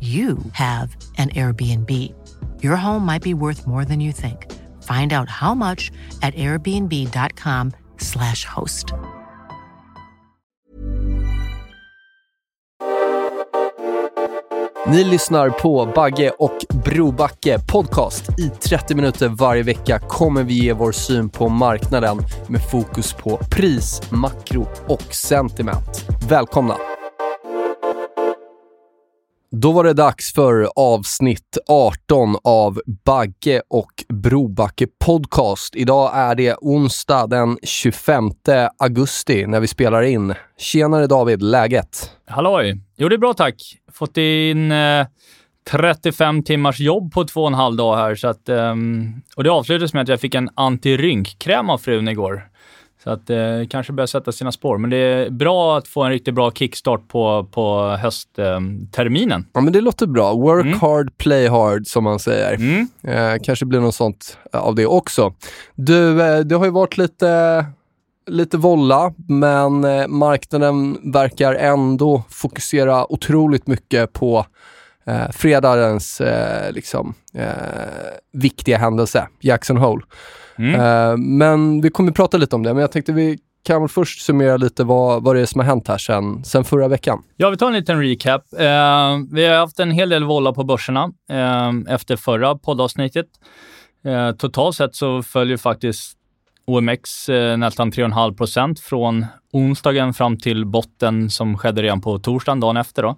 you have an Airbnb. Your home might be worth more than you think. Find out how much at airbnb.com/slash host. Ni lyssnar på Bagge och Brobacke podcast. I 30 minuter varje vecka kommer vi ge vår syn på marknaden med fokus på pris, makro och sentiment. Välkomna! Då var det dags för avsnitt 18 av Bagge och Brobacke podcast. Idag är det onsdag den 25 augusti när vi spelar in. Tjenare David, läget? Halloj! Jo, det är bra tack. Fått in eh, 35 timmars jobb på två och en halv dag här. Så att, eh, och det avslutades med att jag fick en antirynkkräm av frun igår. Så att det eh, kanske börjar sätta sina spår. Men det är bra att få en riktigt bra kickstart på, på höstterminen. Ja, men det låter bra. Work mm. hard, play hard, som man säger. Mm. Eh, kanske blir något sånt av det också. Du, eh, det har ju varit lite lite volla, men eh, marknaden verkar ändå fokusera otroligt mycket på eh, fredagens eh, liksom, eh, viktiga händelse, Jackson Hole. Mm. Eh, men vi kommer prata lite om det, men jag tänkte vi kan väl först summera lite vad, vad det är som har hänt här sen, sen förra veckan. Ja, vi tar en liten recap. Eh, vi har haft en hel del volla på börserna eh, efter förra poddavsnittet. Totalt sett så följer faktiskt OMX eh, nästan 3,5 procent från onsdagen fram till botten som skedde redan på torsdagen, dagen efter. Då.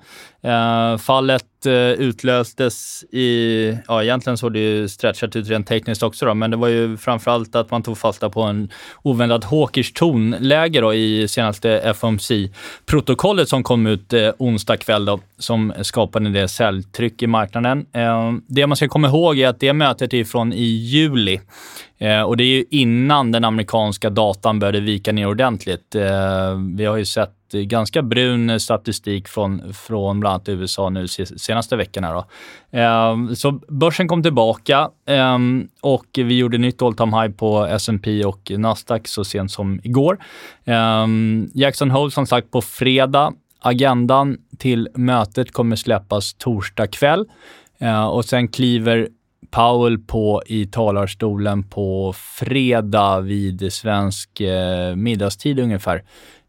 Eh, fallet eh, utlöstes i, ja egentligen såg det ju stretchat ut rent tekniskt också då, men det var ju framförallt att man tog fasta på en oväntat hawkish tonläge då i senaste FOMC-protokollet som kom ut eh, onsdag kväll då, som skapade en del säljtryck i marknaden. Eh, det man ska komma ihåg är att det mötet är från i juli eh, och det är ju innan den amerikanska datan började vika ner ordentligt. Eh, vi har ju sett ganska brun statistik från, från bland annat USA nu senaste veckorna. Då. Eh, så börsen kom tillbaka eh, och vi gjorde nytt all time high på S&P och Nasdaq så sent som igår. Eh, Jackson Hole som sagt på fredag. Agendan till mötet kommer släppas torsdag kväll eh, och sen kliver Powell på i talarstolen på fredag vid svensk eh, middagstid ungefär.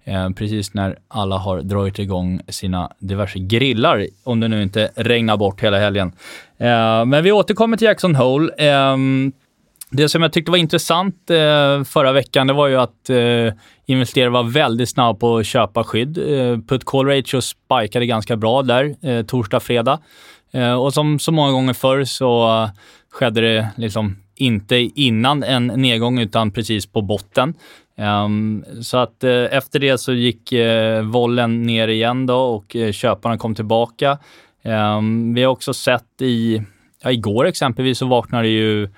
Eh, precis när alla har dragit igång sina diverse grillar, om det nu inte regnar bort hela helgen. Eh, men vi återkommer till Jackson Hole. Eh, det som jag tyckte var intressant eh, förra veckan, det var ju att eh, investerare var väldigt snabba på att köpa skydd. Eh, put call ratio spikade ganska bra där, eh, torsdag, fredag. Eh, och som så många gånger förr så skedde det liksom inte innan en nedgång utan precis på botten. Um, så att uh, efter det så gick uh, vollen ner igen då och uh, köparna kom tillbaka. Um, vi har också sett i, ja, igår exempelvis så vaknade ju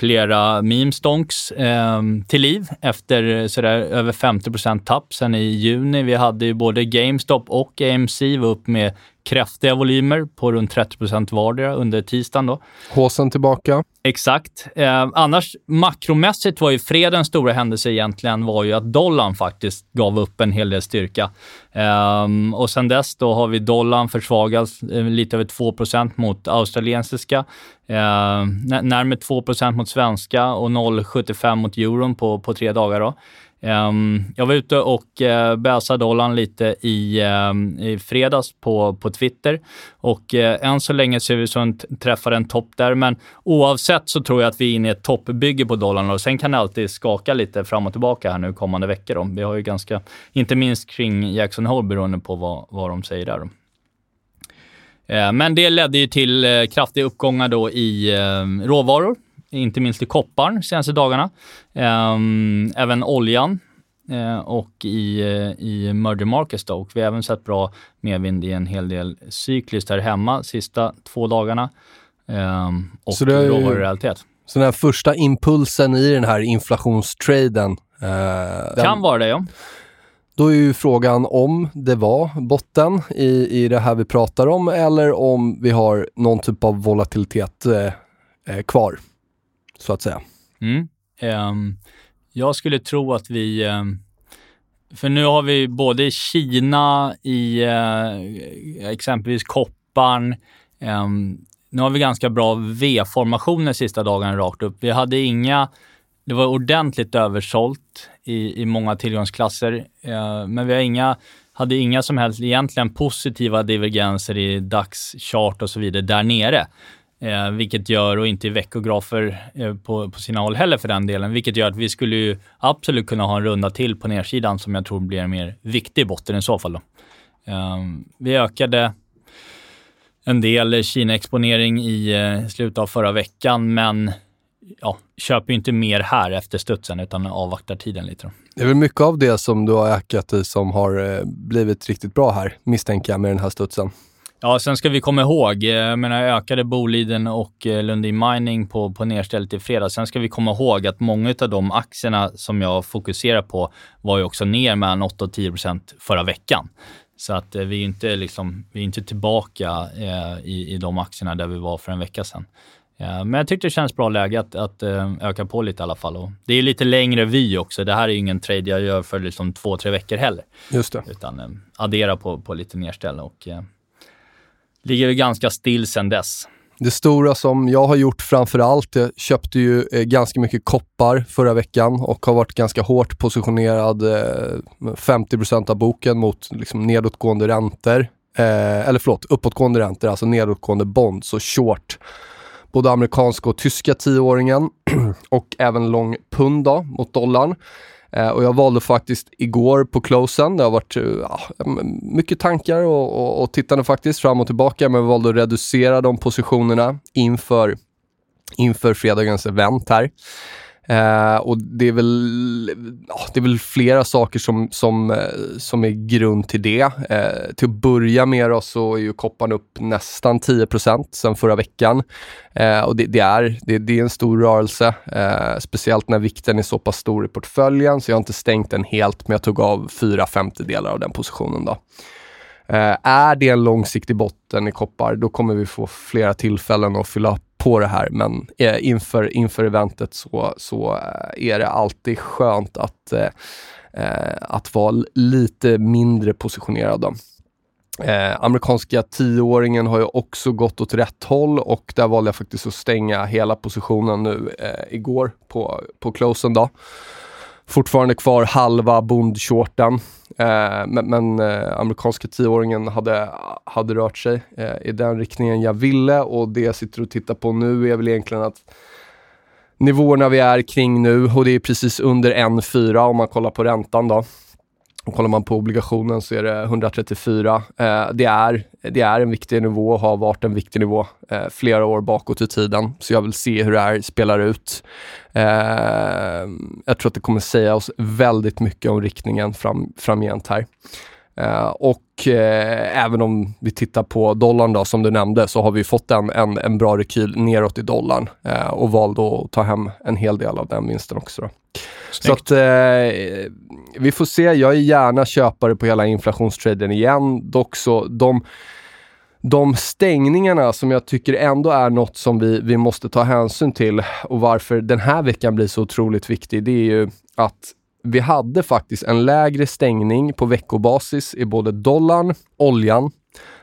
flera meme-stonks ehm, till liv efter sådär över 50% tapp sen i juni. Vi hade ju både GameStop och AMC var upp med kraftiga volymer på runt 30 procent vardera under tisdagen. Då. Håsen tillbaka. Exakt. Eh, annars makromässigt var ju fredens stora händelse egentligen var ju att dollarn faktiskt gav upp en hel del styrka. Eh, och sen dess då har vi dollarn försvagats eh, lite över 2% mot australiensiska, eh, närmare 2 mot svenska och 0,75 mot euron på, på tre dagar. Då. Um, jag var ute och uh, bäsade dollarn lite i, um, i fredags på, på Twitter och uh, än så länge ser vi som träffar en topp där. Men oavsett så tror jag att vi är inne i ett toppbygge på dollarn och sen kan det alltid skaka lite fram och tillbaka här nu kommande veckor. Då. Vi har ju ganska, inte minst kring Jackson Hole beroende på vad, vad de säger där. Då. Ehm, men det ledde ju till eh, kraftiga uppgångar då i råvaror inte minst i kopparn senaste dagarna. Ehm, även oljan eh, och i, eh, i merger markets då. Och vi har även sett bra medvind i en hel del cykliskt här hemma sista två dagarna. Ehm, och så råvarurealitet. Så den här första impulsen i den här inflationstraden. Eh, kan den, vara det ja. Då är ju frågan om det var botten i, i det här vi pratar om eller om vi har någon typ av volatilitet eh, kvar så att säga. Mm. Um, jag skulle tro att vi... Um, för nu har vi både i Kina i uh, exempelvis kopparn. Um, nu har vi ganska bra V-formationer sista dagarna rakt upp. Vi hade inga... Det var ordentligt översålt i, i många tillgångsklasser, uh, men vi har inga hade inga som helst egentligen positiva divergenser i dagschart och så vidare där nere. Eh, vilket gör, och inte i veckografer eh, på, på sina håll heller för den delen, vilket gör att vi skulle ju absolut kunna ha en runda till på nedsidan som jag tror blir en mer viktig botten i så fall. Då. Eh, vi ökade en del Kina-exponering i eh, slutet av förra veckan, men ja, köper inte mer här efter studsen utan avvaktar tiden lite. Då. Det är väl mycket av det som du har ökat i som har eh, blivit riktigt bra här, misstänker jag, med den här studsen. Ja, sen ska vi komma ihåg, eh, jag menar ökade Boliden och eh, Lundin Mining på, på nedstället i fredags. Sen ska vi komma ihåg att många av de aktierna som jag fokuserar på var ju också ner mellan 8 och 10 procent förra veckan. Så att eh, vi är inte, liksom, vi inte tillbaka eh, i, i de aktierna där vi var för en vecka sedan. Eh, men jag tyckte det känns bra läge att, att eh, öka på lite i alla fall. Och det är lite längre vy också. Det här är ingen trade jag gör för liksom två, tre veckor heller. Just det. Utan addera på, på lite nedställ och ligger ganska still sedan dess. Det stora som jag har gjort framför allt, jag köpte ju eh, ganska mycket koppar förra veckan och har varit ganska hårt positionerad, eh, 50% av boken mot liksom, nedåtgående räntor. Eh, eller förlåt, uppåtgående räntor, alltså nedåtgående bonds och short. Både amerikanska och tyska tioåringen och även lång pund då, mot dollarn. Eh, och jag valde faktiskt igår på closen, det har varit eh, ja, mycket tankar och, och, och tittande faktiskt fram och tillbaka, men jag valde att reducera de positionerna inför, inför fredagens event här. Eh, och det är, väl, det är väl flera saker som, som, eh, som är grund till det. Eh, till att börja med då så är ju kopparn upp nästan 10% sen förra veckan. Eh, och det, det är, det, det, är en stor rörelse, eh, speciellt när vikten är så pass stor i portföljen, så jag har inte stängt den helt, men jag tog av fyra femtedelar av den positionen. Då. Eh, är det en långsiktig botten i koppar, då kommer vi få flera tillfällen att fylla upp på det här, men eh, inför, inför eventet så, så eh, är det alltid skönt att, eh, eh att vara lite mindre positionerad. Då. Eh, amerikanska tioåringen har ju också gått åt rätt håll och där valde jag faktiskt att stänga hela positionen nu eh, igår på, på closen. Då. Fortfarande kvar halva bondshorten. Eh, men, men eh, amerikanska tioåringen hade, hade rört sig eh, i den riktningen jag ville och det jag sitter och tittar på nu är väl egentligen att nivåerna vi är kring nu och det är precis under 1,4 om man kollar på räntan då. Och kollar man på obligationen så är det 134. Eh, det, är, det är en viktig nivå och har varit en viktig nivå eh, flera år bakåt i tiden. Så jag vill se hur det här spelar ut. Eh, jag tror att det kommer säga oss väldigt mycket om riktningen fram, framgent här. Uh, och uh, även om vi tittar på dollarn då, som du nämnde, så har vi fått en, en, en bra rekyl neråt i dollarn uh, och valde att ta hem en hel del av den vinsten också. Då. Så att vi får se. Jag är gärna köpare på hela inflationstraden igen. Dock så, de, de stängningarna som jag tycker ändå är något som vi, vi måste ta hänsyn till och varför den här veckan blir så otroligt viktig, det är ju att vi hade faktiskt en lägre stängning på veckobasis i både dollarn, oljan,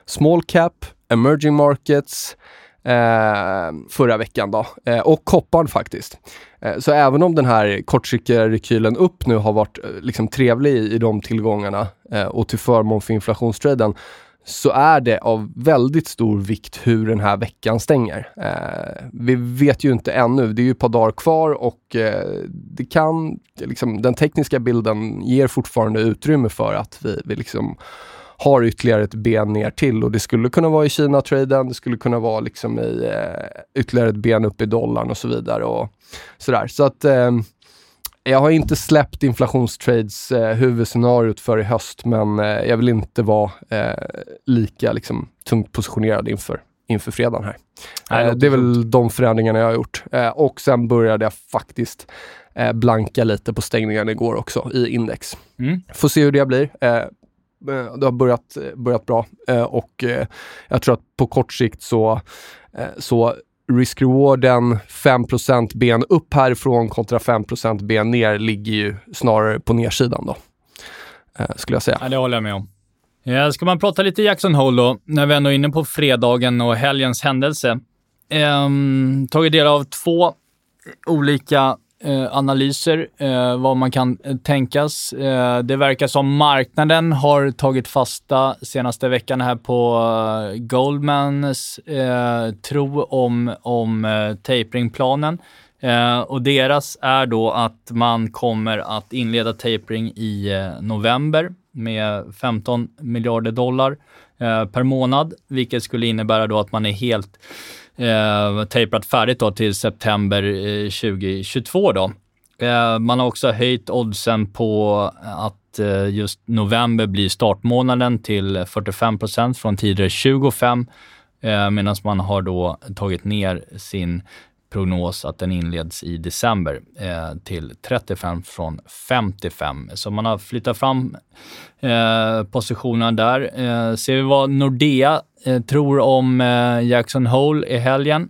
small cap, emerging markets, eh, förra veckan då. Eh, och kopparn faktiskt. Eh, så även om den här kortsiktiga rekylen upp nu har varit eh, liksom trevlig i, i de tillgångarna eh, och till förmån för inflationstraden så är det av väldigt stor vikt hur den här veckan stänger. Eh, vi vet ju inte ännu, det är ju ett par dagar kvar och eh, det kan, liksom, den tekniska bilden ger fortfarande utrymme för att vi, vi liksom har ytterligare ett ben ner till och det skulle kunna vara i Kina-traden, det skulle kunna vara liksom i eh, ytterligare ett ben upp i dollarn och så vidare. Och sådär. Så att eh, jag har inte släppt inflationstrades eh, huvudscenariot för i höst, men eh, jag vill inte vara eh, lika liksom, tungt positionerad inför, inför fredagen här. Nej, eh, det är väl de förändringarna jag har gjort. Eh, och sen började jag faktiskt eh, blanka lite på stängningen igår också i index. Mm. Får se hur det blir. det har börjat, börjat bra och jag tror att på kort sikt så, så risk-rewarden 5% ben upp härifrån kontra 5% ben ner ligger ju snarare på nedsidan då. Eh, skulle jag säga. Ja, det håller jag med om. Ja, ska man prata lite Jackson Hole då, när vi ändå är inne på fredagen och helgens händelse. Ehm, tagit del av två olika Eh, analyser, eh, vad man kan eh, tänkas. Eh, det verkar som marknaden har tagit fasta senaste veckan här på eh, Goldmans eh, tro om, om taperingplanen. Och deras är då att man kommer att inleda tapering i november med 15 miljarder dollar per månad, vilket skulle innebära då att man är helt eh, tejpat färdigt då till september eh, 2022. Då. Eh, man har också höjt oddsen på att eh, just november blir startmånaden till 45 procent från tidigare 25 eh, medan man har då tagit ner sin prognos att den inleds i december eh, till 35 från 55. Så man har flyttat fram eh, positionerna där. Eh, ser vi vad Nordea eh, tror om eh, Jackson Hole i helgen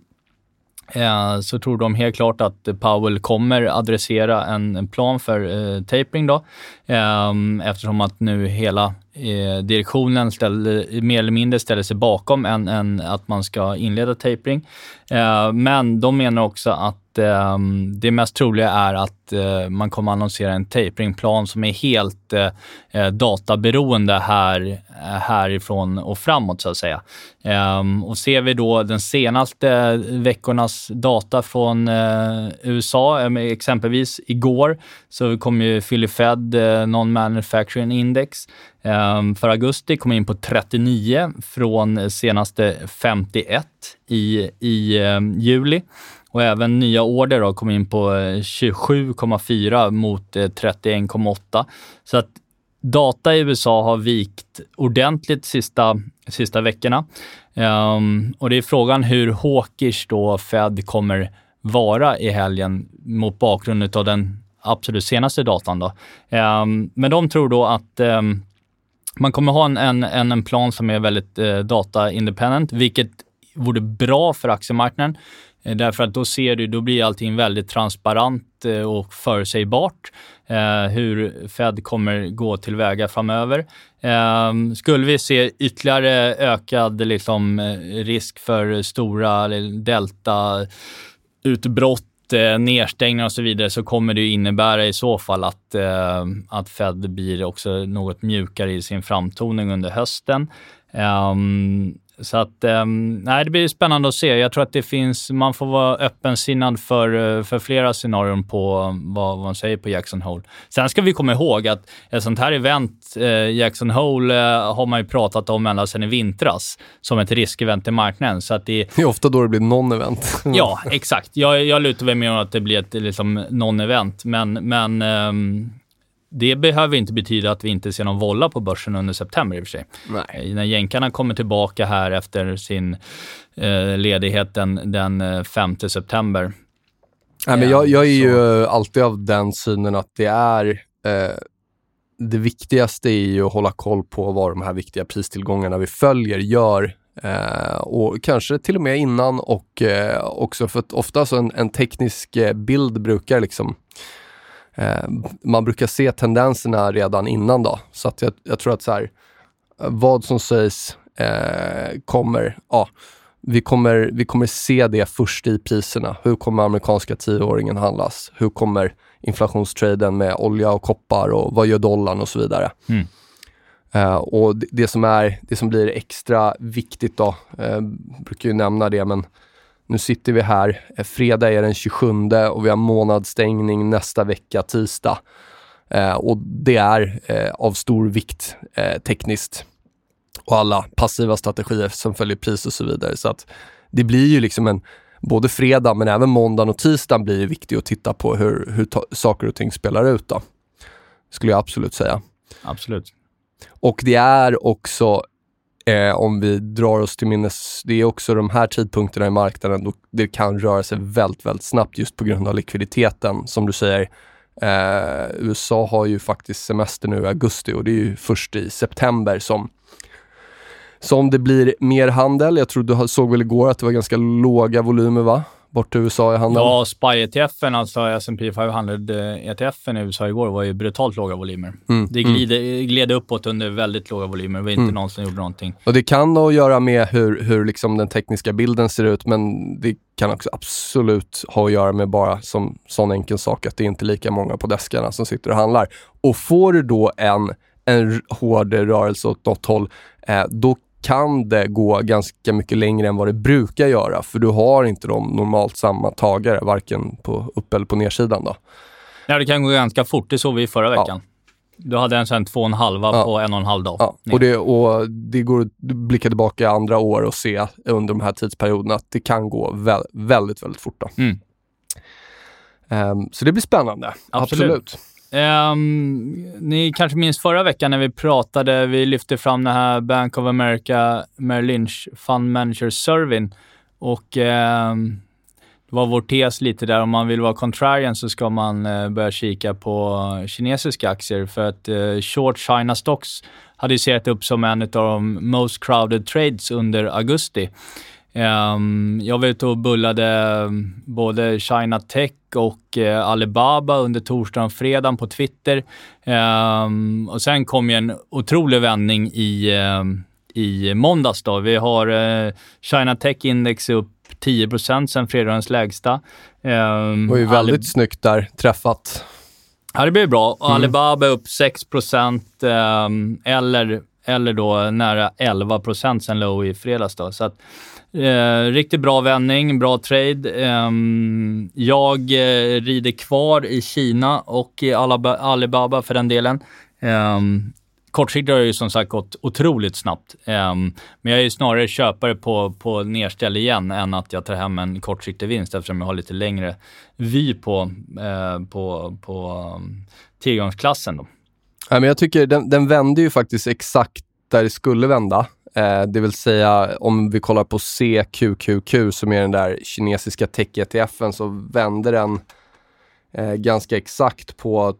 eh, så tror de helt klart att Powell kommer adressera en plan för eh, tapering då, eh, eftersom att nu hela eh, direktionen ställde, mer eller mindre ställer sig bakom än, än att man ska inleda tapering. Eh, men de menar också att eh, det mest troliga är att eh, man kommer annonsera en taperingplan som är helt eh, eh databeroende här, eh, härifrån och framåt så att säga. Ehm, och ser vi då den senaste veckornas data från eh, USA, exempelvis igår, så kom ju Philly Fed Non-Manufacturing Index ehm, för augusti kom in på 39 från senaste 51 i, i juli. Och även nya order då kom in på eh, 27,4 mot eh, 31,8. Så att data i USA har vikt ordentligt sista, sista veckorna. Um, och det är frågan hur hawkish då Fed kommer vara i helgen mot bakgrund av den absolut senaste datan. Då. Um, men de tror då att um, man kommer ha en, en, en plan som är väldigt eh, data-independent, vilket vore bra för aktiemarknaden. Eh, därför att då ser du, då blir allting väldigt transparent eh, och förutsägbart eh, hur Fed kommer gå tillväga framöver. Eh, skulle vi se ytterligare ökad liksom, eh, risk för stora delta-utbrott eh, nedstängningar och så vidare så kommer det innebära i så fall att, eh, att Fed blir också något mjukare i sin framtoning under hösten. Um, så att, um, nej, det blir spännande att se. Jag tror att det finns, man får vara öppensinnad för, eh, för flera scenarion på vad, vad man säger på Jackson Hole. Sen ska vi komma ihåg att ett sånt här event, eh, Jackson Hole, eh, har man ju pratat om ända sedan i vintras som ett riskevent i marknaden. Så att det, det är ofta då det blir non-event. ja, exakt. Jag, jag lutar väl med att det blir ett liksom, non-event, men, men um, det behöver inte betyda att vi inte ser någon volla på börsen under september i och för sig. Nej. När jänkarna kommer tillbaka här efter sin eh, ledighet den, den 5 eh, september. Nej, men jag, jag är ju alltid av den synen att det är eh, det viktigaste är ju att hålla koll på vad de här viktiga pristillgångarna vi följer gör Eh, och kanske till och med innan och eh, också för att ofta så en, en teknisk eh, bild brukar liksom eh, man brukar se tendenserna redan innan då. Så att jag, jag tror att så här, vad som sägs eh, kommer, ja, vi kommer, vi kommer se det först i priserna. Hur kommer amerikanska tioåringen handlas? Hur kommer inflationstraden med olja och koppar och vad gör dollarn och så vidare. Mm. Uh, och det, det, som är, det som blir extra viktigt då, uh, brukar ju nämna det, men nu sitter vi här. Uh, fredag är den 27 och vi har månadsstängning nästa vecka, tisdag. Uh, och det är av stor vikt tekniskt och alla passiva strategier som följer pris och så vidare. Så att det blir ju liksom en, både fredag men även måndagen och tisdagen blir viktigt att titta på hur, hur saker och ting spelar ut. Då. Skulle jag absolut säga. Absolut. Och det är också, eh, om vi drar oss till minnes, det är också de här tidpunkterna i marknaden då det kan röra sig väldigt, väldigt snabbt just på grund av likviditeten. Som du säger, eh, USA har ju faktiskt semester nu i augusti och det är ju först i september som som det blir mer handel. Jag tror du såg väl igår att det var ganska låga volymer va? Bort till USA i handeln. Ja, SPY-ETFen, alltså S&P 500 ETFen i USA igår, var ju brutalt låga volymer. Mm, det gled, mm. gled uppåt under väldigt låga volymer. Det var inte mm. någon som gjorde någonting. Och det kan att göra med hur, hur liksom den tekniska bilden ser ut, men det kan också absolut ha att göra med bara som sån enkel sak att det är inte lika många på deskarna som sitter och handlar. Och får du då en, en hård rörelse åt något håll, eh, då kan det gå ganska mycket längre än vad det brukar göra, för du har inte de normalt samma tagare, varken på upp eller på nedsidan. Då. Ja, det kan gå ganska fort. Det såg vi förra veckan. Ja. Du hade en sen två och en halva ja. på en och en halv dag. Ja. Och, det, och det går att blicka tillbaka andra år och se under de här tidsperioderna att det kan gå vä väldigt, väldigt fort. Mm. Um, så det blir spännande. Absolut. Absolut. Um, ni kanske minns förra veckan när vi pratade, vi lyfte fram den här Bank of America Merrill Lynch Fund Manager Servin Och um, det var vår tes lite där, om man vill vara contrarian så ska man uh, börja kika på kinesiska aktier för att uh, short China stocks hade ju sett upp som en av de most crowded trades under augusti. Um, jag var ute och bullade både China Tech och uh, Alibaba under torsdagen och fredagen på Twitter. Um, och sen kom ju en otrolig vändning i, uh, i måndags. Då. Vi har uh, China Tech Index upp 10% sen fredagens lägsta. Um, det var ju väldigt Alib snyggt där, träffat. Ja, det blir bra. Mm. Alibaba upp 6 eller, eller då nära 11 sen low i fredags. Då. Så att, Eh, riktigt bra vändning, bra trade. Eh, jag eh, rider kvar i Kina och i Alibaba för den delen. Eh, kortsiktigt har det ju som sagt gått otroligt snabbt. Eh, men jag är ju snarare köpare på, på nerställ igen än att jag tar hem en kortsiktig vinst eftersom jag har lite längre vy på, eh, på, på ehm, tillgångsklassen. Då. Ja, men jag tycker den, den vände ju faktiskt exakt där det skulle vända. Eh, det vill säga om vi kollar på CQQQ som är den där kinesiska tech-ETFen så vände den eh, ganska exakt på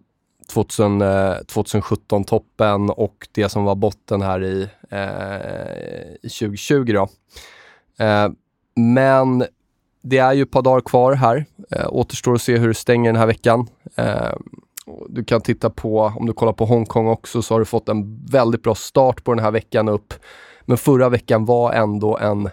2000, eh, 2017-toppen och det som var botten här i, eh, i 2020. Då. Eh, men det är ju ett par dagar kvar här. Eh, återstår att se hur det stänger den här veckan. Eh, du kan titta på, om du kollar på Hongkong också, så har du fått en väldigt bra start på den här veckan upp. Men förra veckan var ändå en,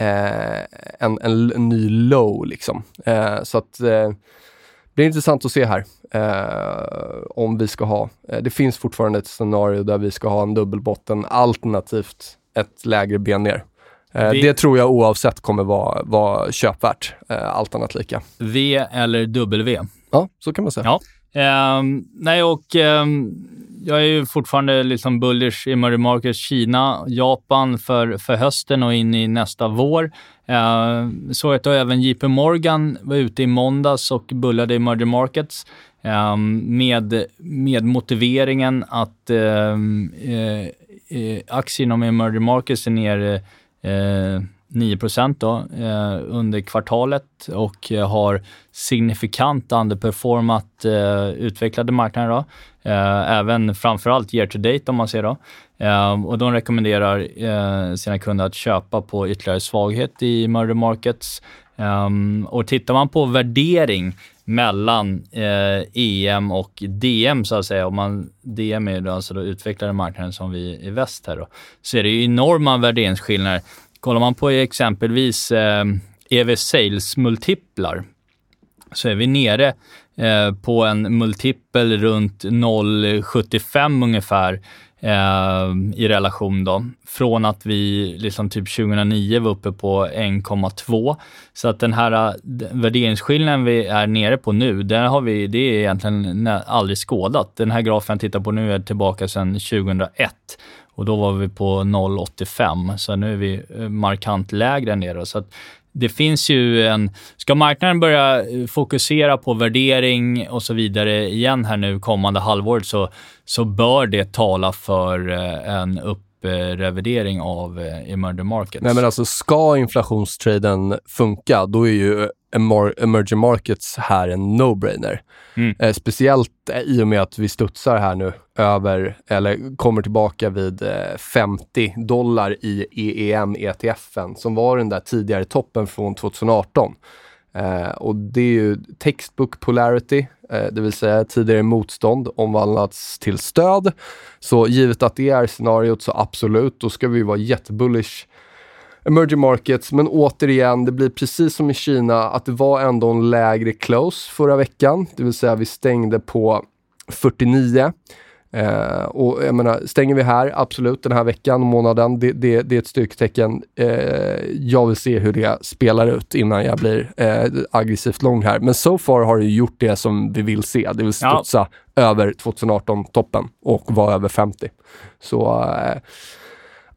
eh, en, en, en, ny low. Liksom. Eh, så att eh, det blir intressant att se här eh, om vi ska ha, eh, det finns fortfarande ett scenario där vi ska ha en dubbelbotten alternativt ett lägre ben ner. Eh, v det tror jag oavsett kommer vara, vara köpvärt, allt annat lika. V eller W? Ja, så kan man säga. Ja. Um, nej, och um, jag är ju fortfarande liksom bullish i emerging markets, Kina, Japan för, för hösten och in i nästa vår. Eh, så att även JP Morgan var ute i måndags och bullade i emerging markets eh, med, med motiveringen att eh, eh, eh uh, aktier inom emerging markets är ner eh, 9 då, eh, under kvartalet och eh, har signifikant underperformat eh, utvecklade marknader. Då. Eh, även framförallt year to date om man ser. Då. Eh, och de rekommenderar eh, sina kunder att köpa på ytterligare svaghet i murder markets. Eh, och tittar man på värdering mellan eh, EM och DM så att säga. Om man, DM är då alltså då utvecklade marknaden som vi i väst här då. Så är det ju enorma värderingsskillnader kollar man på exempelvis eh, EV Sales-multiplar så är vi nere eh, på en multipel runt 0,75 ungefär. eh, Eh, i relation då. Från att vi liksom typ 2009 var uppe på 1,2. Så att den här eh, värderingsskillnaden vi är nere på nu, den har vi, det är egentligen aldrig skådat. Den här grafen jag tittar på nu är tillbaka sedan 2001 och då var vi på 0,85. Så nu är vi eh, markant lägre än det. Så att det finns ju en... Ska marknaden börja eh, fokusera på värdering och så vidare igen här nu kommande halvåret så, så bör det tala för eh, en upprevidering av eh, emerging markets. Nej men alltså ska inflationstraden funka, då är ju emerging markets här en no-brainer. Mm. Eh, speciellt i och med att vi studsar här nu över, eller kommer tillbaka vid eh, 50 dollar i EEM ETFen som var den där tidigare toppen från 2018. Eh, och det är ju textbook polarity, eh, det vill säga tidigare motstånd omvandlats till stöd. Så givet att det är scenariot så absolut, då ska vi vara jättebullish emerging markets. Men återigen, det blir precis som i Kina att det var ändå en lägre close förra veckan, det vill säga vi stängde på 49. Eh, och jag menar, stänger vi här, absolut, den här veckan, månaden, det, det, det är ett styrketecken. Eh, jag vill se hur det spelar ut innan jag blir eh, aggressivt lång här. Men so far har det gjort det som vi vill se, det vill studsa ja. över 2018-toppen och vara över 50. Så eh,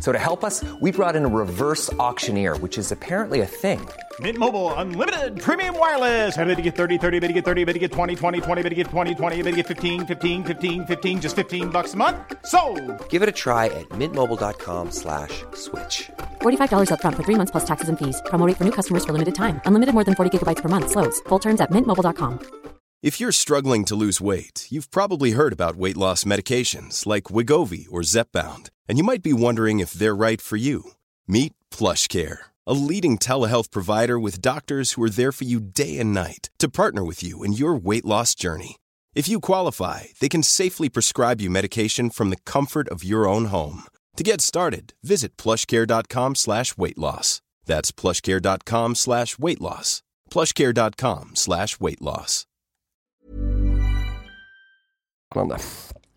So to help us, we brought in a reverse auctioneer, which is apparently a thing. Mint Mobile unlimited premium wireless. Ready to get 30, 30, bit to get 30, bit to get 20, 20, 20, bit to get 20, 20, bit to get 15, 15, 15, 15 just 15 bucks a month. So, Give it a try at mintmobile.com/switch. slash $45 up front for 3 months plus taxes and fees. Promo for new customers for limited time. Unlimited more than 40 gigabytes per month slows. Full terms at mintmobile.com. If you're struggling to lose weight, you've probably heard about weight loss medications like Wigovi or Zepbound and you might be wondering if they're right for you. Meet PlushCare, a leading telehealth provider with doctors who are there for you day and night to partner with you in your weight loss journey. If you qualify, they can safely prescribe you medication from the comfort of your own home. To get started, visit plushcare.com slash weight loss. That's plushcare.com slash weight loss. Plushcare.com slash weight loss.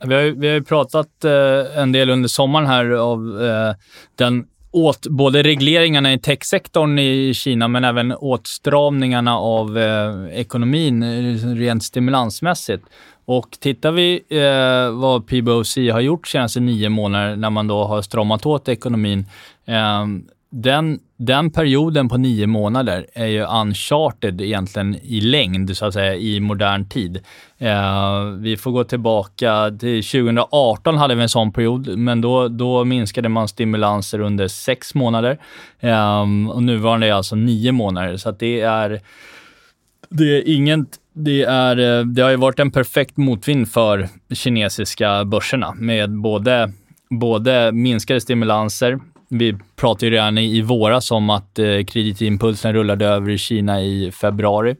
Vi har, vi har ju pratat eh, en del under sommaren här av eh, den åt både regleringarna i techsektorn i Kina, men även åtstramningarna av eh, ekonomin eh, rent stimulansmässigt. Och tittar vi eh, vad PBOC har gjort senaste nio månader när man då har stramat åt ekonomin, eh, den, den perioden på nio månader är ju uncharted egentligen i längd, så att säga, i modern tid. Eh, vi får gå tillbaka till 2018 hade vi en sån period, men då, då minskade man stimulanser under sex månader. Eh, och nuvarande är alltså nio månader, så att det är det är inget det, är, det har ju varit en perfekt motvind för kinesiska börserna med både, både minskade stimulanser, vi pratade ju redan i våras om att eh, kreditimpulsen rullade över i Kina i februari.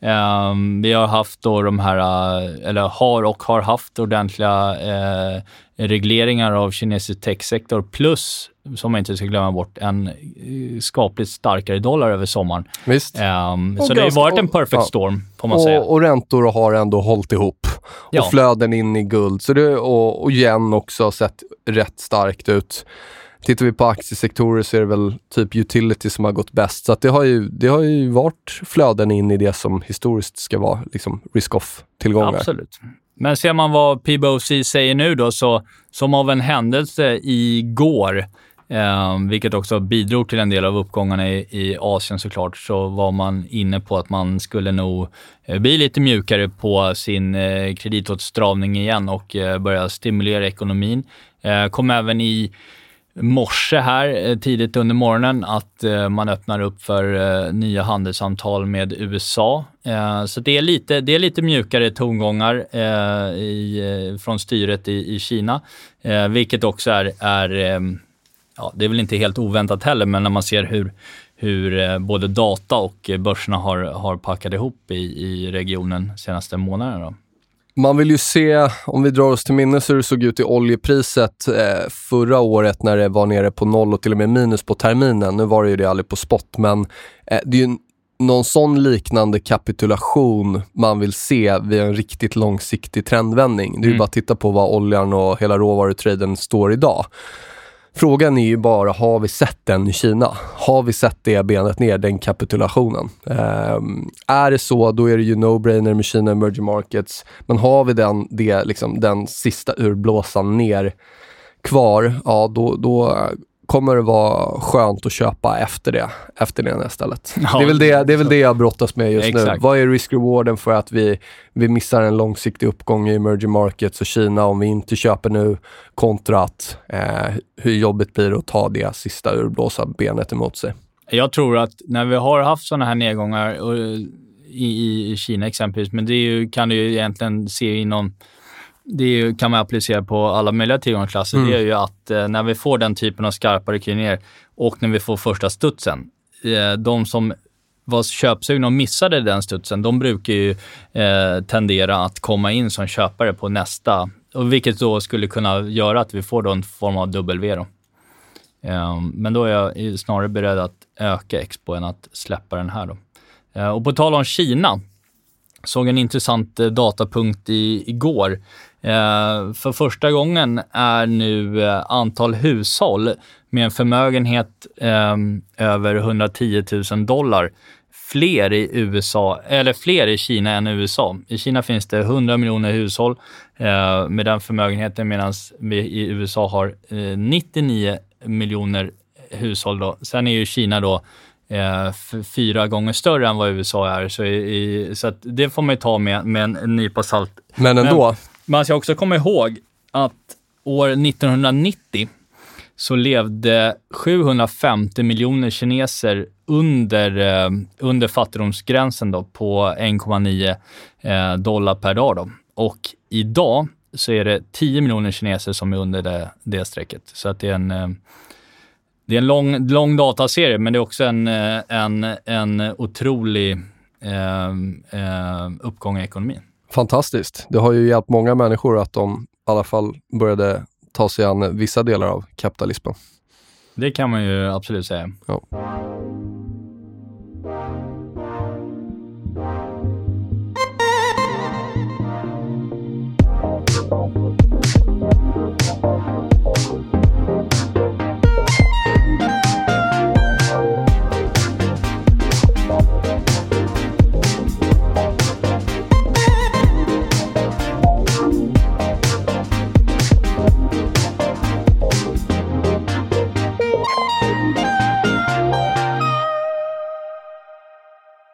Um, vi har haft då de här, eh, eller har och har haft ordentliga eh, regleringar av kinesisk techsektor plus, som man inte ska glömma bort, en eh, skapligt starkare dollar över sommaren. Visst. Um, så det har varit en perfect storm, får man och, säga. Och räntor har ändå hållit ihop. Och ja. flöden in i guld. Så det, och, och yen också sett rätt starkt ut. Tittar vi på aktiesektorer så är det väl typ utility som har gått bäst. Så det, har ju, det har ju varit flöden in i det som historiskt ska vara liksom risk-off-tillgångar. Absolut. Men ser man vad PBOC säger nu då, så som av en händelse igår, eh, vilket också bidrog till en del av uppgångarna i, i Asien såklart, så var man inne på att man skulle nog eh, bli lite mjukare på sin eh, kreditåtstramning igen och eh, börja stimulera ekonomin. Eh, kom även i morse här eh, tidigt under morgonen att eh, man öppnar upp för eh, nya handelssamtal med USA. Så det är lite, det är lite mjukare tongångar i, från styret i, i Kina, vilket också är, är ja, det är väl inte helt oväntat heller, men när man ser hur, hur både data och börserna har, har packat ihop i, i regionen senaste månaderna. Då. Man vill ju se, om vi drar oss till minnes hur det såg ut i oljepriset eh, förra året när det var nere på noll och till och med minus på terminen. Nu var det ju det aldrig på spot, men eh, det är ju någon sån liknande kapitulation man vill se vid en riktigt långsiktig trendvändning. Det är mm. ju bara att titta på vad oljan och hela råvarutraden står idag. Frågan är ju bara, har vi sett den i Kina? Har vi sett det benet ner, den kapitulationen? Um, är det så, då är det ju no-brainer med Kina emerging markets. Men har vi den, det, liksom, den sista urblåsan ner kvar, ja då, då kommer det vara skönt att köpa efter det, efter det istället. Ja, det, är väl det, det är väl det jag brottas med just exakt. nu. Vad är risk-rewarden för att vi, vi missar en långsiktig uppgång i emerging markets och Kina om vi inte köper nu kontra att eh, hur jobbigt blir det att ta det sista urblåsa benet emot sig. Jag tror att när vi har haft sådana här nedgångar och, i, i Kina exempelvis, men det ju, kan du ju egentligen se inom det kan man applicera på alla möjliga tillgångsklasser, mm. det är ju att eh, när vi får den typen av skarpare kryner och när vi får första studsen, eh, de som var köpsugna och missade den studsen, de brukar ju eh, tendera att komma in som köpare på nästa, och vilket då skulle kunna göra att vi får då en form av W. Då. Eh, men då är jag snarare beredd att öka Expo än att släppa den här. Då. Eh, och på tal om Kina, såg en intressant eh, datapunkt i, igår för första gången är nu eh, antal hushåll med en förmögenhet eh, över 110 000 dollar fler i USA, eller fler i Kina än i USA. I Kina finns det 100 miljoner hushåll eh, med den förmögenheten medan vi i USA har eh, 99 miljoner hushåll. Då. Sen är ju Kina då eh, fyra gånger större än vad USA är, så, i, så det får man ju ta med, med en nypa salt. Men ändå, Men, man ska alltså, också komma ihåg att år 1990 så levde 750 miljoner kineser under, eh, under fattigdomsgränsen då, på 1,9 eh, dollar per dag. Då. Och idag så är det 10 miljoner kineser som är under det, det strecket. Så att det är en, eh, det är en lång, lång dataserie, men det är också en, eh, en, en otrolig eh, eh, uppgång i ekonomin fantastiskt. Det har ju hjälpt många människor att de i alla fall började ta sig an vissa delar av kapitalismen. Det kan man ju absolut säga. Ja.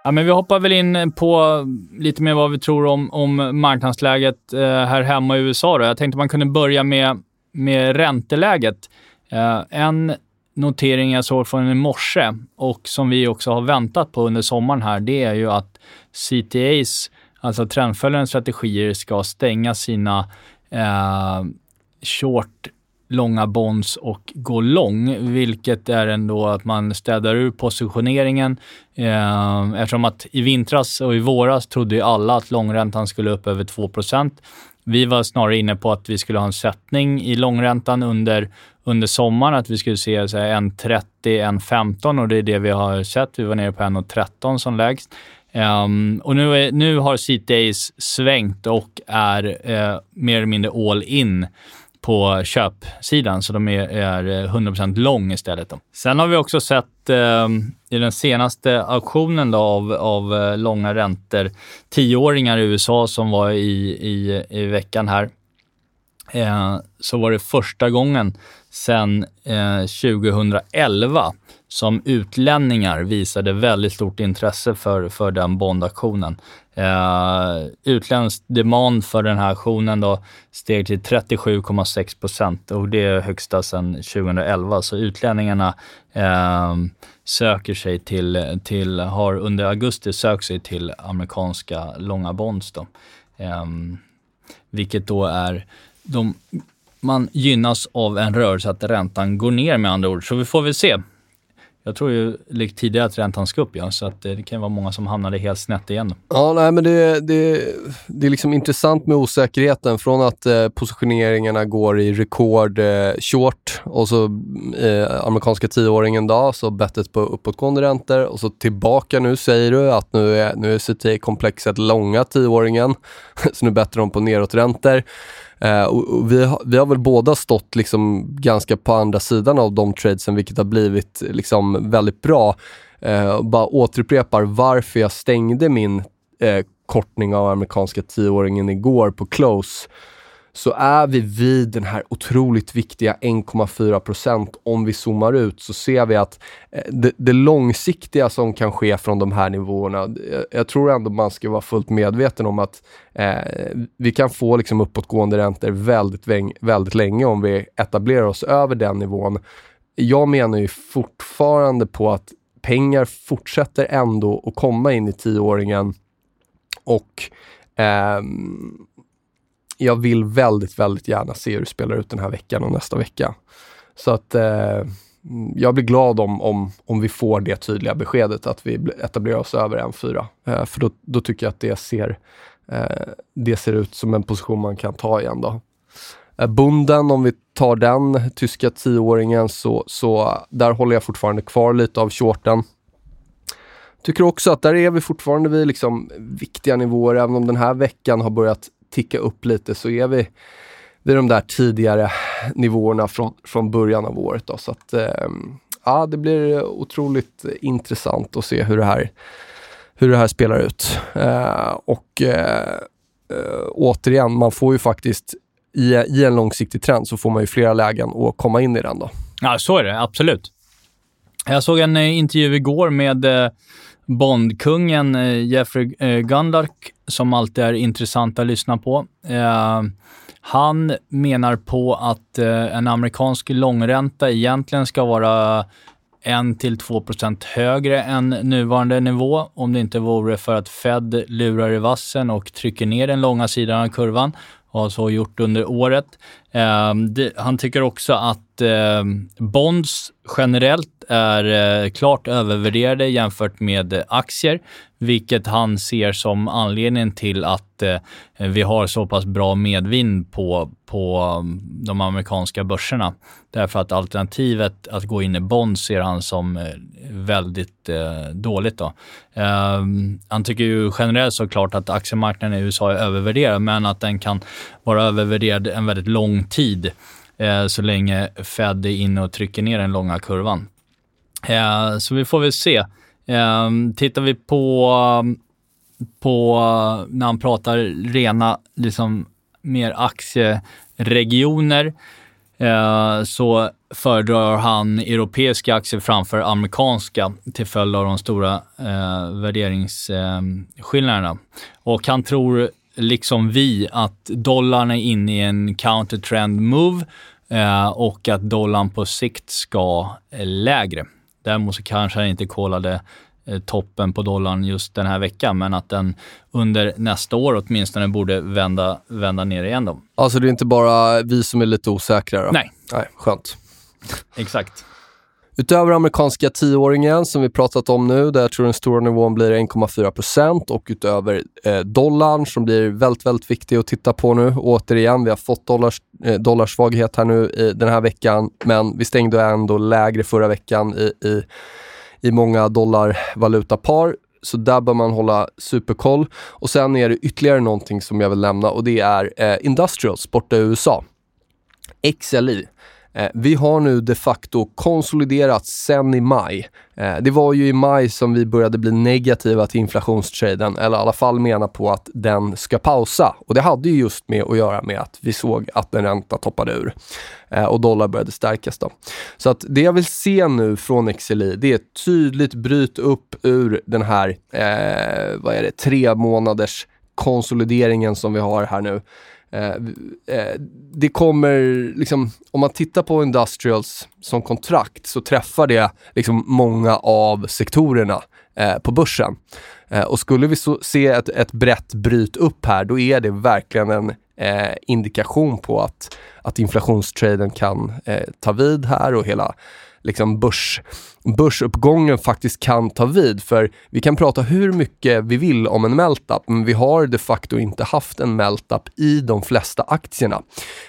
Ja, men vi hoppar väl in på lite mer vad vi tror om, om marknadsläget eh, här hemma i USA. Då. Jag tänkte man kunde börja med, med ränteläget. Eh, en notering jag såg från i morse och som vi också har väntat på under sommaren här, det är ju att CTAs, alltså trendföljande strategier, ska stänga sina eh, short långa bonds och gå lång, vilket är ändå att man städar ur positioneringen. Eh, eftersom att i vintras och i våras trodde ju alla att långräntan skulle upp över 2% Vi var snarare inne på att vi skulle ha en sättning i långräntan under, under sommaren, att vi skulle se 1,30, 1,15 och det är det vi har sett. Vi var nere på 1,13 som lägst. Um, och nu, är, nu har CTAs svängt och är uh, mer eller mindre all in på köpsidan, så de är, är eh, 100% lång istället. Då. Sen har vi också sett eh, i den senaste auktionen då, av, av eh, långa räntor, tioåringar i USA som var i, i, i veckan här, eh, så var det första gången sedan 2011 eh, som utlänningar visade väldigt stort intresse för, för den bondaktionen. Eh, utländsk demand för den här aktionen då steg till 37,6 procent och det är högsta sedan 2011. Så utlänningarna eh, söker sig till, till, har under augusti sökt sig till amerikanska långa bonds. Då. Eh, vilket då är, de, man gynnas av en rörelse att räntan går ner med andra ord. Så vi får väl se jag tror ju likt tidigare att räntan ska upp, igen, så att eh, det kan vara många som hamnade helt snett igen. Ja, nej, men det, det, det är liksom intressant med osäkerheten från att eh, positioneringarna går i rekord eh, short och så eh, amerikanska tioåringen då, så bettet på uppåtgående räntor och så tillbaka nu säger du att nu är, nu är CT-komplexet långa tioåringen, så nu bettar de på nedåträntor. Eh, och, och vi, har, vi har väl båda stått liksom ganska på andra sidan av de tradesen, vilket har blivit liksom väldigt bra. Eh, bara återupprepar varför jag stängde min eh, kortning av amerikanska tioåringen igår på close så är vi vid den här otroligt viktiga 1,4 procent. Om vi zoomar ut så ser vi att eh, det, det, långsiktiga som kan ske från de här nivåerna, jag, jag tror ändå man ska vara fullt medveten om att eh, vi kan få liksom uppåtgående räntor väldigt, väldigt länge om vi etablerar oss över den nivån. Jag menar ju fortfarande på att pengar fortsätter ändå att komma in i tioåringen och eh, jag vill väldigt, väldigt gärna se hur det spelar ut den här veckan och nästa vecka. Så att eh, jag blir glad om, om, om vi får det tydliga beskedet att vi etablerar oss över en 4 eh, För då, då tycker jag att det ser, eh, det ser ut som en position man kan ta igen. Då. Eh, Bunden, om vi tar den, tyska tioåringen, så, så där håller jag fortfarande kvar lite av shorten. Tycker också att där är vi fortfarande vid liksom viktiga nivåer, även om den här veckan har börjat ticka upp lite så är vi vid de där tidigare nivåerna från, från början av året. Då. Så att, eh, ja, det blir otroligt intressant att se hur det här, hur det här spelar ut. Eh, och eh, eh återigen, man får ju faktiskt i, i en långsiktig trend så får man ju flera lägen att komma in i den. Då. Ja, så är det. Absolut. Jag såg en eh, intervju igår med eh, Bondkungen eh, Jeffrey eh, Gundark som alltid är intressant att lyssna på. Eh, han menar på att eh, en amerikansk långränta egentligen ska vara 1-2% högre än nuvarande nivå om det inte vore för att Fed lurar i vassen och trycker ner den långa sidan av kurvan och har så gjort under året. Eh, det, han tycker också att eh, bonds generellt är eh, klart övervärderade jämfört med aktier, vilket han ser som anledningen till att eh, vi har så pass bra medvind på, på ehm, de amerikanska börserna. Därför att alternativet att gå in i bonds ser han som eh, väldigt eh, dåligt. Då. Ehm, han tycker ju generellt såklart att aktiemarknaden i USA är övervärderad, men att den kan vara övervärderad en väldigt lång tid eh, så länge Fed är inne och trycker ner den långa kurvan. Eh, så vi får väl se. Ehm, tittar vi på, på när han pratar rena, liksom mer aktieregioner, eh, så föredrar han europeiska aktier framför amerikanska till följd av de stora värderingsskillnaderna. Och han tror liksom vi, att dollarn är inne i en counter trend move eh, och att dollarn på sikt ska eh, lägre. Däremot så kanske han inte kollade eh, toppen på dollarn just den här veckan, men att den under nästa år åtminstone borde vända, vända ner igen. Då. Alltså det är inte bara vi som är lite osäkra? Då? Nej. Nej, skönt. Exakt. Utöver amerikanska tioåringen som vi pratat om nu, där jag tror den stora nivån blir 1,4% och utöver eh, dollarn som blir väldigt, väldigt viktig att titta på nu. Återigen, vi har fått dollars, eh, dollarsvaghet här nu i den här veckan, men vi stängde ändå lägre förra veckan i, i, i många dollarvalutapar. Så där bör man hålla superkoll. Och sen är det ytterligare någonting som jag vill nämna och det är eh, Industrials borta i USA. XLI. Eh, vi har nu de facto konsoliderat sen i maj. Eh, det var ju i maj som vi började bli negativa till inflationstraden, eller i alla fall mena på att den ska pausa. Och det hade ju just med att göra med att vi såg att en ränta toppade ur eh, och dollar började stärkas. Då. Så att det jag vill se nu från XLI, det är tydligt bryt upp ur den här, eh, vad är det, tre månaders konsolideringen som vi har här nu. Eh, eh, det kommer, liksom, om man tittar på Industrials som kontrakt så träffar det liksom många av sektorerna eh, på börsen. Eh, och skulle vi så, se ett, ett brett bryt upp här, då är det verkligen en eh, indikation på att, att inflationstraden kan eh, ta vid här och hela liksom börs, börsuppgången faktiskt kan ta vid. För vi kan prata hur mycket vi vill om en meltup, men vi har de facto inte haft en meltup i de flesta aktierna.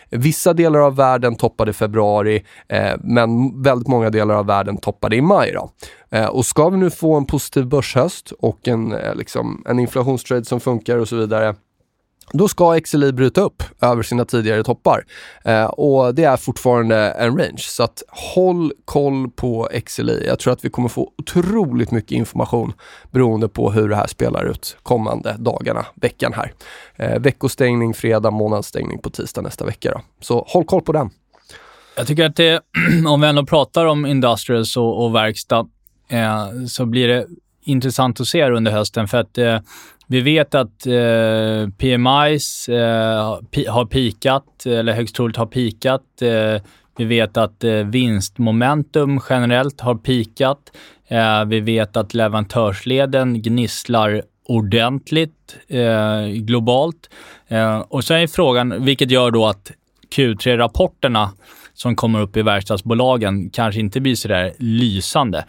Vissa delar av världen toppade i februari, eh, men väldigt många delar av världen toppade i maj. Då. Eh, och ska vi nu få en positiv börshöst och en, eh, liksom, en inflationstrade som funkar och så vidare, då ska XLI bryta upp över sina tidigare toppar. Eh, och det är fortfarande en range. Så att håll koll på XLI. Jag tror att vi kommer få otroligt mycket information beroende på hur det här spelar ut kommande dagarna, veckan här. Eh, veckostängning fredag, månadsstängning på tisdag nästa vecka. Då. Så håll koll på den. Jag tycker att det, om vi ändå pratar om industrials och, och verkstad, eh, så blir det intressant att se under hösten för att eh, vi vet att eh, PMIs eh, har pikat, eller högst troligt har pikat. Eh, vi vet att eh, vinstmomentum generellt har pikat. Eh, vi vet att leverantörsleden gnisslar ordentligt eh, globalt. Eh, och sen är frågan, vilket gör då att Q3-rapporterna som kommer upp i verkstadsbolagen kanske inte blir så där lysande.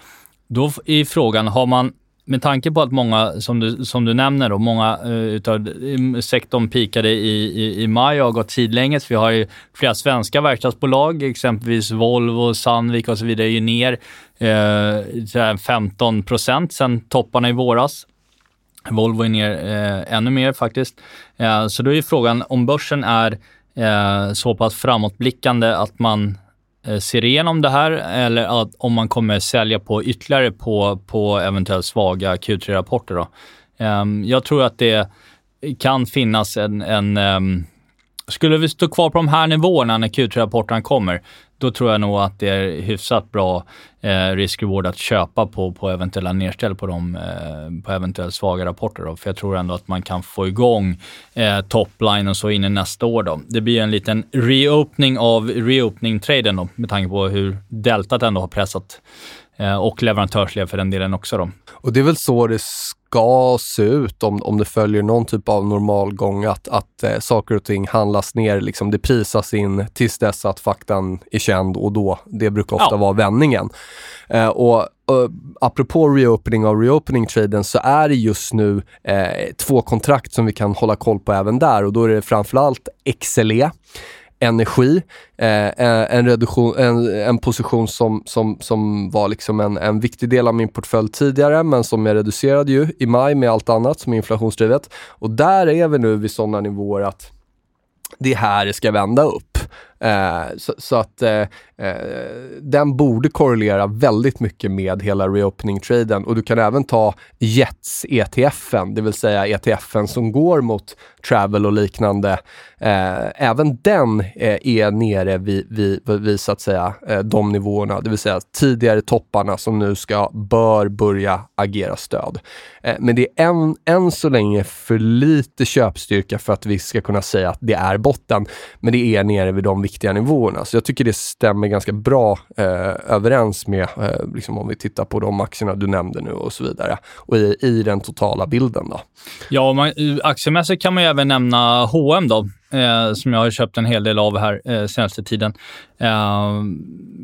Då är frågan, har man med tanke på att många, som du, som du nämner, då, många uh, utav mm, sektorn pikade i, i, i maj och har gått sidlänges. Vi har ju flera svenska verkstadsbolag, exempelvis Volvo, Sandvik och så vidare, är ju ner eh, uh, 15 procent sen topparna i våras. Volvo är ner uh, ännu mer faktiskt. Uh, så då är ju frågan om börsen är så pass framåtblickande att man Eh, ser igenom det här eller att, om man kommer sälja på ytterligare på, på eventuellt svaga Q3-rapporter. Ehm, jag tror att det kan finnas en, en ehm, skulle vi stå kvar på de här nivåerna när Q3-rapporterna kommer, då tror jag nog att det är hyfsat bra eh, risk-reward att köpa på, på eventuella nedställ på, de, eh, på eventuellt svaga rapporter. Då. För jag tror ändå att man kan få igång eh, topline och så in i nästa år. Då. Det blir en liten reopening av reopening-traden med tanke på hur deltat ändå har pressat och leverantörsled för den delen också. Då. Och det är väl så det ska se ut om, om det följer någon typ av normal gång, att, att eh, saker och ting handlas ner, liksom det prisas in tills dess att faktan är känd och då, det brukar ofta ja. vara vändningen. Eh, och uh, apropå reopening av reopening-traden så är det just nu eh, två kontrakt som vi kan hålla koll på även där och då är det framförallt XLE energi. Eh, eh, en, reduktion, en, en position som, som, som var liksom en, en viktig del av min portfölj tidigare, men som jag reducerade ju i maj med allt annat som är inflationsdrivet. Och där är vi nu vid sådana nivåer att det är här det ska vända upp. Eh, så, så, att eh, eh, den borde korrelera väldigt mycket med hela reopening-traden och du kan även ta Jets ETFen, det vill säga ETFen som går mot travel och liknande. Eh, även den eh, är nere vid, vid, vid, så att säga eh, de nivåerna, det vill säga tidigare topparna som nu ska, bör börja agera stöd. Eh, men det är än, än så länge för lite köpstyrka för att vi ska kunna säga att det är botten, men det är nere vid de viktiga nivåerna. Så jag tycker det stämmer ganska bra eh, överens med, eh, liksom om vi tittar på de aktierna du nämnde nu och så vidare. Och i, i den totala bilden då. Ja, man, eh, aktiemässigt kan man ju även nämna H&M då eh, som jag har köpt en hel del av här eh, senaste tiden. Eh,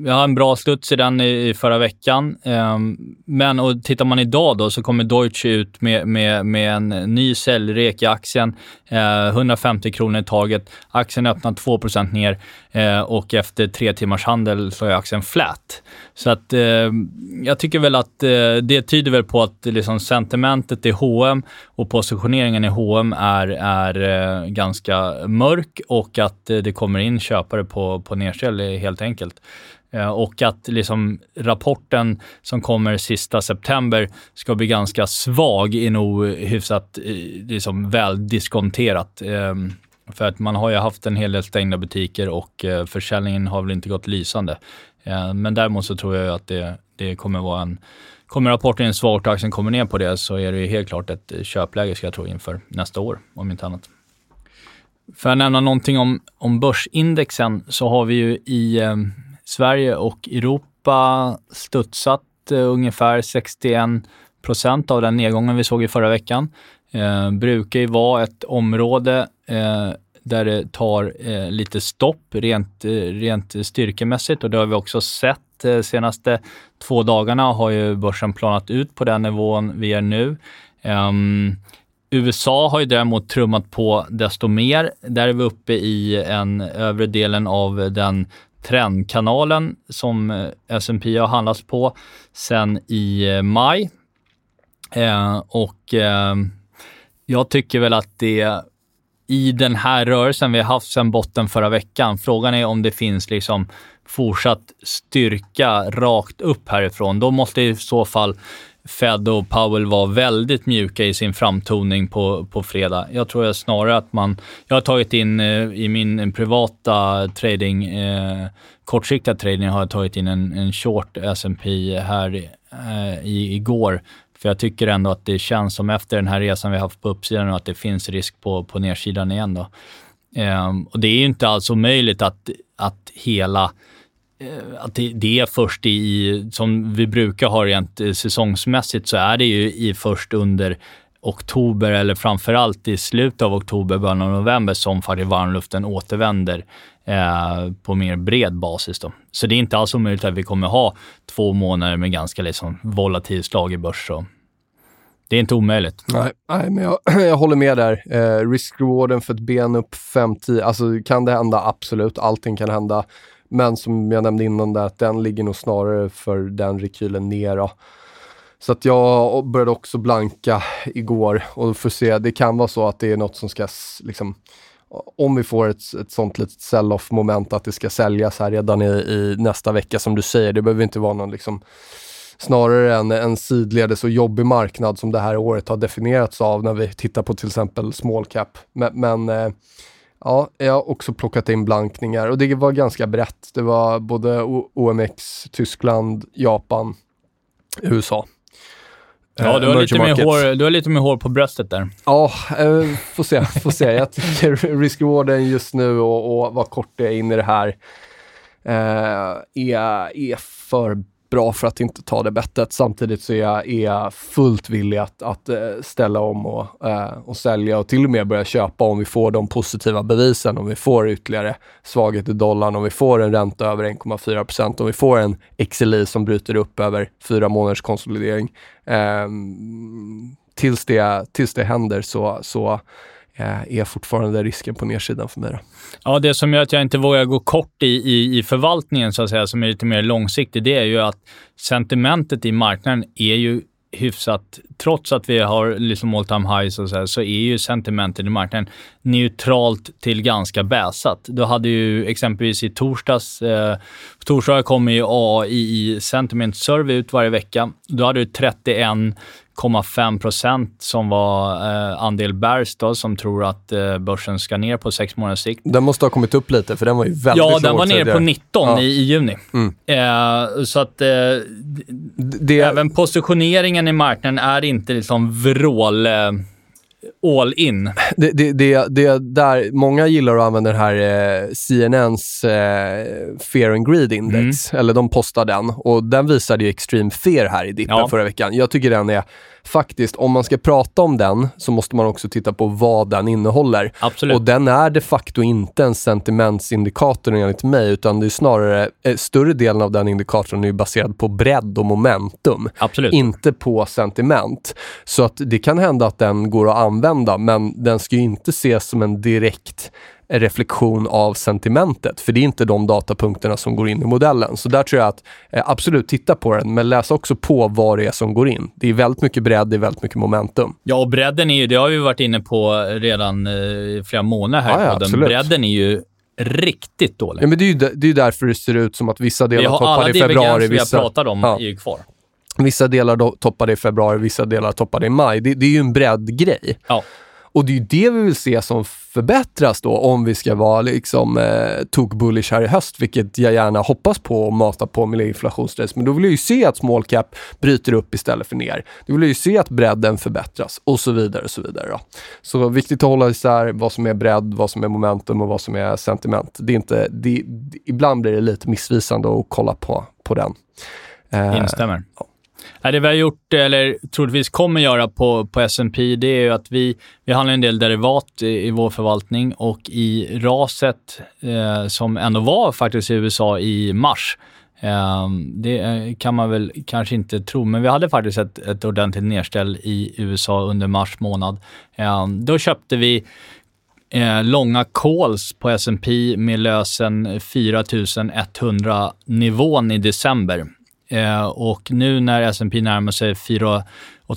jag har en bra studs i den i, i förra veckan. Eh, men och tittar man idag då så kommer Deutsche ut med, med, med en ny säljrek i aktien. Eh, 150 kronor i taget. Aktien öppnar 2 ner eh, och efter tre timmars handel så är aktien flat. Så att eh, jag tycker väl att eh, det tyder väl på att liksom sentimentet i H&M och positioneringen i H&M är, är eh, ganska mörk och att eh, det kommer in köpare på, på nedställ helt enkelt. Eh, och att liksom rapporten som kommer sista september ska bli ganska svag är nog hyfsat eh, liksom väl diskonterat. Ehm, för att man har ju haft en hel del stängda butiker och försäljningen har väl inte gått lysande. Men däremot så tror jag att det, det kommer vara en Kommer rapporten in svagt och aktien kommer ner på det så är det helt klart ett köpläge ska jag tro inför nästa år, om inte annat. För att nämna någonting om, om börsindexen så har vi ju i eh, Sverige och Europa studsat eh, ungefär 61 procent av den nedgången vi såg i förra veckan. Eh, brukar ju vara ett område eh, där det tar eh, lite stopp rent, eh, rent styrkemässigt och det har vi också sett De senaste två dagarna har ju börsen planat ut på den nivån vi är nu. Um, USA har ju däremot trummat på desto mer. Där är vi uppe i en övre delen av den trendkanalen som eh, S&P har handlats på sen i eh, maj. Eh, och eh, jag tycker väl att det i den här rörelsen vi har haft sedan botten förra veckan, frågan är om det finns liksom fortsatt styrka rakt upp härifrån. Då måste i så fall Fed och Powell var väldigt mjuka i sin framtoning på, på fredag. Jag tror snarare att man... Jag har tagit in eh, i min privata trading, eh, kortsiktiga trading, har jag tagit in en, en short S&P här eh, i, igår. För jag tycker ändå att det känns som efter den här resan vi haft på uppsidan och att det finns risk på, på nedsidan igen. Då. Eh, och det är ju inte alls omöjligt att, att hela Eh, Eh, att det, är först i, som vi brukar ha rent eh, säsongsmässigt, så är det ju i först under oktober eller framförallt i slutet av oktober, början av november som faktiskt varmluften återvänder eh, på mer bred basis. Då. Så det är inte alls omöjligt att vi kommer ha två månader med ganska liksom volatil slag i börs. Så. Det är inte omöjligt. Nej, nej men jag, jag håller med där. Eh, risk-rewarden för ett ben upp 5-10, alltså kan det hända? Absolut, allting kan hända. Men som jag nämnde innan där, att den ligger nog snarare för den rekylen ner. Så att jag började också blanka igår och får se, det kan vara så att det är något som ska liksom om vi får ett, ett sånt litet sell-off moment att det ska säljas här redan i, i, nästa vecka som du säger. Det behöver inte vara någon liksom snarare en, en sidledes och jobbig marknad som det här året har definierats av när vi tittar på till exempel small cap. Men, men eh, Ja, jag har också plockat in blankningar och det var ganska brett. Det var både OMX, Tyskland, Japan, USA. Ja, du har, lite mer hår, du har lite mer hår på bröstet där. Ja, eh, får se. Får se. Jag tycker risk-rewarden just nu och, och vad kort det är in i det här eh, är, är för bra för att inte ta det bettet. Samtidigt så är jag, är jag fullt villig att, att eh, ställa om och, eh, och sälja och till och med börja köpa om vi får de positiva bevisen, om vi får ytterligare svaghet i dollarn, om vi får en ränta över 1,4 procent, om vi får en XLI som bryter upp över fyra månaders konsolidering. Eh, tills, det, tills det händer så, så Eh, är fortfarande risken på nedsidan för mig. Då. Ja, det som gör att jag inte vågar gå kort i, i, i förvaltningen, så att säga, som är lite mer långsiktig, det är ju att sentimentet i marknaden är ju hyfsat, trots att vi har liksom all time highs och så, här, så är ju sentimentet i marknaden neutralt till ganska bäsat. Du hade ju exempelvis i torsdags, eh, torsdag kommer ju AI Sentiment Survey ut varje vecka. Då hade du 31 0,5 procent som var eh, andel Bears då, som tror att eh, börsen ska ner på sex månaders sikt. Den måste ha kommit upp lite, för den var ju väldigt Ja, den var nere på 19 ja. i, i, juni. Mm. Eh, så att eh, det... även positioneringen i marknaden är inte liksom vrål eh, all in. Det, det, det, det där, många gillar att använda den här eh, CNNs eh, Fear and Greed Index, mm. eller de postar den och den visade ju Extreme Fear här i dippen ja. förra veckan. Jag tycker den är faktiskt, om man ska prata om den så måste man också titta på vad den innehåller. Absolut. Och den är de facto inte en sentimentsindikator enligt mig, utan det är snarare, eh, större delen av den indikatorn är baserad på bredd och momentum. Absolut. Inte på sentiment. Så att det kan hända att den går att använda, men den ska ju inte ses som en direkt reflektion av sentimentet, för det är inte de datapunkterna som går in i modellen. Så där tror jag att eh, absolut titta på den, men läs också på vad det är som går in. Det är väldigt mycket bredd, det är väldigt mycket momentum. Ja, och bredden är ju, det har vi varit inne på redan eh, flera månader här ja, ja, podden. Bredden är ju riktigt dålig. Ja, men det är ju det är därför det ser ut som att vissa delar toppar i februari. Vissa... vi har pratat om ja. är ju kvar. Vissa delar toppade i februari, vissa delar toppade i maj. Det, det är ju en breddgrej. Ja. Och det är ju det vi vill se som förbättras då om vi ska vara liksom eh, tok-bullish här i höst, vilket jag gärna hoppas på och mata på med inflationsstress. Men då vill jag ju se att small cap bryter upp istället för ner. Då vill jag ju se att bredden förbättras och så vidare och så vidare. Då. Så viktigt att hålla isär vad som är bredd, vad som är momentum och vad som är sentiment. Det är inte, det, ibland blir det lite missvisande att kolla på, på den. Eh, Instämmer. Ja. Det vi har gjort, eller troligtvis kommer göra på, på S&P det är ju att vi, vi handlar en del derivat i, i vår förvaltning och i raset eh, som ändå var faktiskt i USA i mars, ehm, det eh, kan man väl kanske inte tro, men vi hade faktiskt ett, ett ordentligt nedställ i USA under mars månad. Ehm, då köpte vi eh, långa calls på S&P med lösen 4100 nivån i december. Eh, och nu när S&P närmar sig 4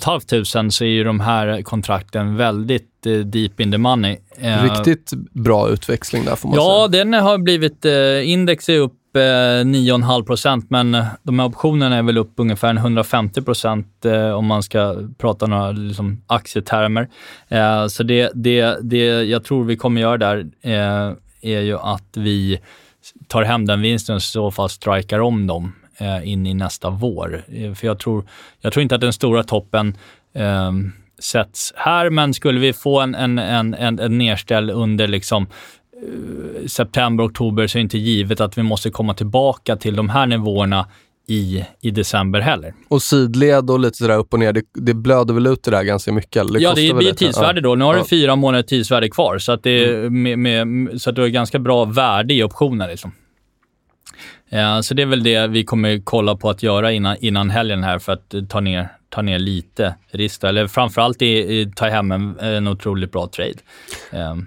500 så är ju de här kontrakten väldigt eh, deep in the money. Eh, Riktigt bra utväxling där får man ja, säga. Ja, den har blivit, index är upp 9,5 procent, men de här optionerna är väl upp ungefär 150 procent om man ska prata några liksom, aktietermer. Så det, det, det jag tror vi kommer göra där är ju att vi tar hem den vinsten och i så fall strikar om dem in i nästa vår. Eh, för jag tror, jag tror inte att den stora toppen eh, sätts här, men skulle vi få en, en, en, en, en nedställ under liksom Eh, september, oktober så är det inte givet att vi måste komma tillbaka till de här nivåerna i, i december heller. Och sidled och lite sådär upp och ner, det, det blöder väl ut det där ganska mycket? Det ja, det blir tidsvärde då. Nu har ja. du fyra månader tidsvärde kvar, så att, det, mm. med, med, så att du har ganska bra värde i optionen. Liksom. Så det är väl det vi kommer kolla på att göra innan, innan helgen här för att ta ner, ta ner lite risk. Eller framförallt i, i, ta hem en, en otroligt bra trade. Ehm.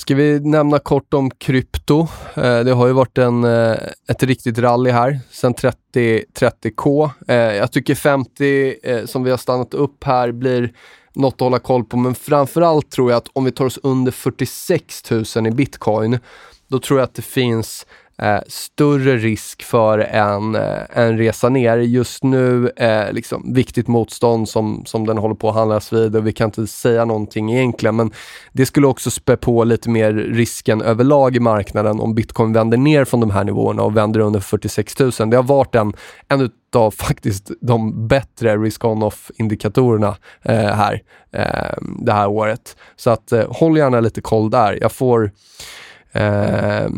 Ska vi nämna kort om krypto? Eh, det har ju varit en, eh, ett riktigt rally här sen 30, 30K. Jag tycker 50 eh, som vi har stannat upp här blir något att hålla koll på, men framförallt tror jag att om vi tar oss under 46 000 i bitcoin, då tror jag att det finns eh, större risk för en, eh, en resa ner. Just nu eh, liksom viktigt motstånd som, som den håller på att handlas vid och vi kan inte säga någonting egentligen, men det skulle också spä på lite mer risken överlag i marknaden om bitcoin vänder ner från de här nivåerna och vänder under 46 000. Det har varit en, en av faktiskt de bättre risk-on-off indikatorerna eh, här eh, det här året. Så att eh, håll gärna lite koll där. Jag får Eh,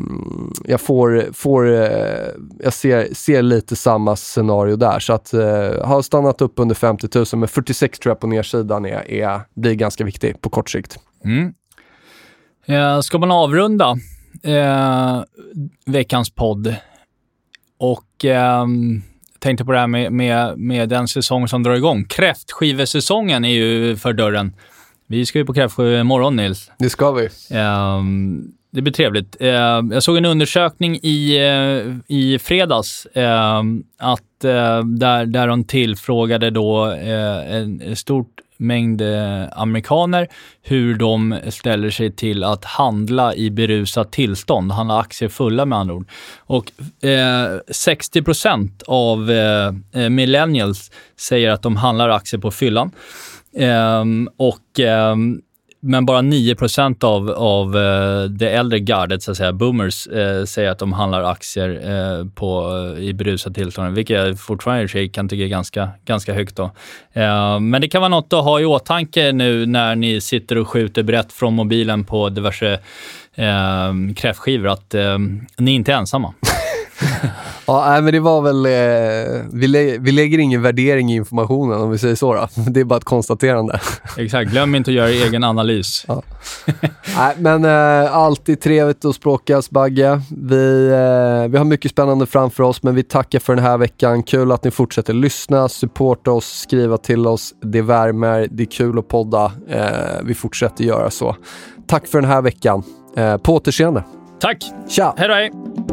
jag får, får eh, jag ser, ser lite samma scenario där. Så att eh, ha stannat upp under 50 000, men 46 tror jag på nedsidan är, är, blir ganska viktig på kort sikt. Mm. Eh, ska man avrunda eh, veckans podd och eh, tänkte på det här med, med, med den säsong som drar igång. Kräftskivesäsongen är ju för dörren. Vi ska ju på kräftskiva imorgon, Nils. Det ska vi. Um, det blir trevligt. Eh, jag såg en undersökning i, eh, i fredags eh, att, eh, där, där de tillfrågade då eh, en stort mängd eh, amerikaner hur de ställer sig till att handla i berusat tillstånd, handla aktier fulla med andra ord. Och eh, 60% av eh, millennials säger att de handlar aktier på fyllan. Eh, och ehm, men bara 9 av, av eh, det äldre gardet, så att säga, boomers, eh, säger att de handlar aktier eh, på, eh, i berusat tillstånd, vilket jag fortfarande i sig kan tycka är ganska, ganska högt. Då. Eh, men det kan vara något att ha i åtanke nu när ni sitter och skjuter brett från mobilen på diverse eh, kräftskivor, att ni inte är ensamma. ja, men det var väl, eh, vi, lä vi lägger ingen värdering i informationen om vi säger så. Då. Det är bara ett konstaterande. Exakt, glöm inte att göra egen analys. Ja. Nej, men eh, alltid trevligt att språkas, Bagge. Vi, eh, vi har mycket spännande framför oss, men vi tackar för den här veckan. Kul att ni fortsätter lyssna, supporta oss, skriva till oss. Det värmer, det är kul att podda. Eh, vi fortsätter göra så. Tack för den här veckan. Eh, på återseende. Tack! Tja! Hej då! Hej.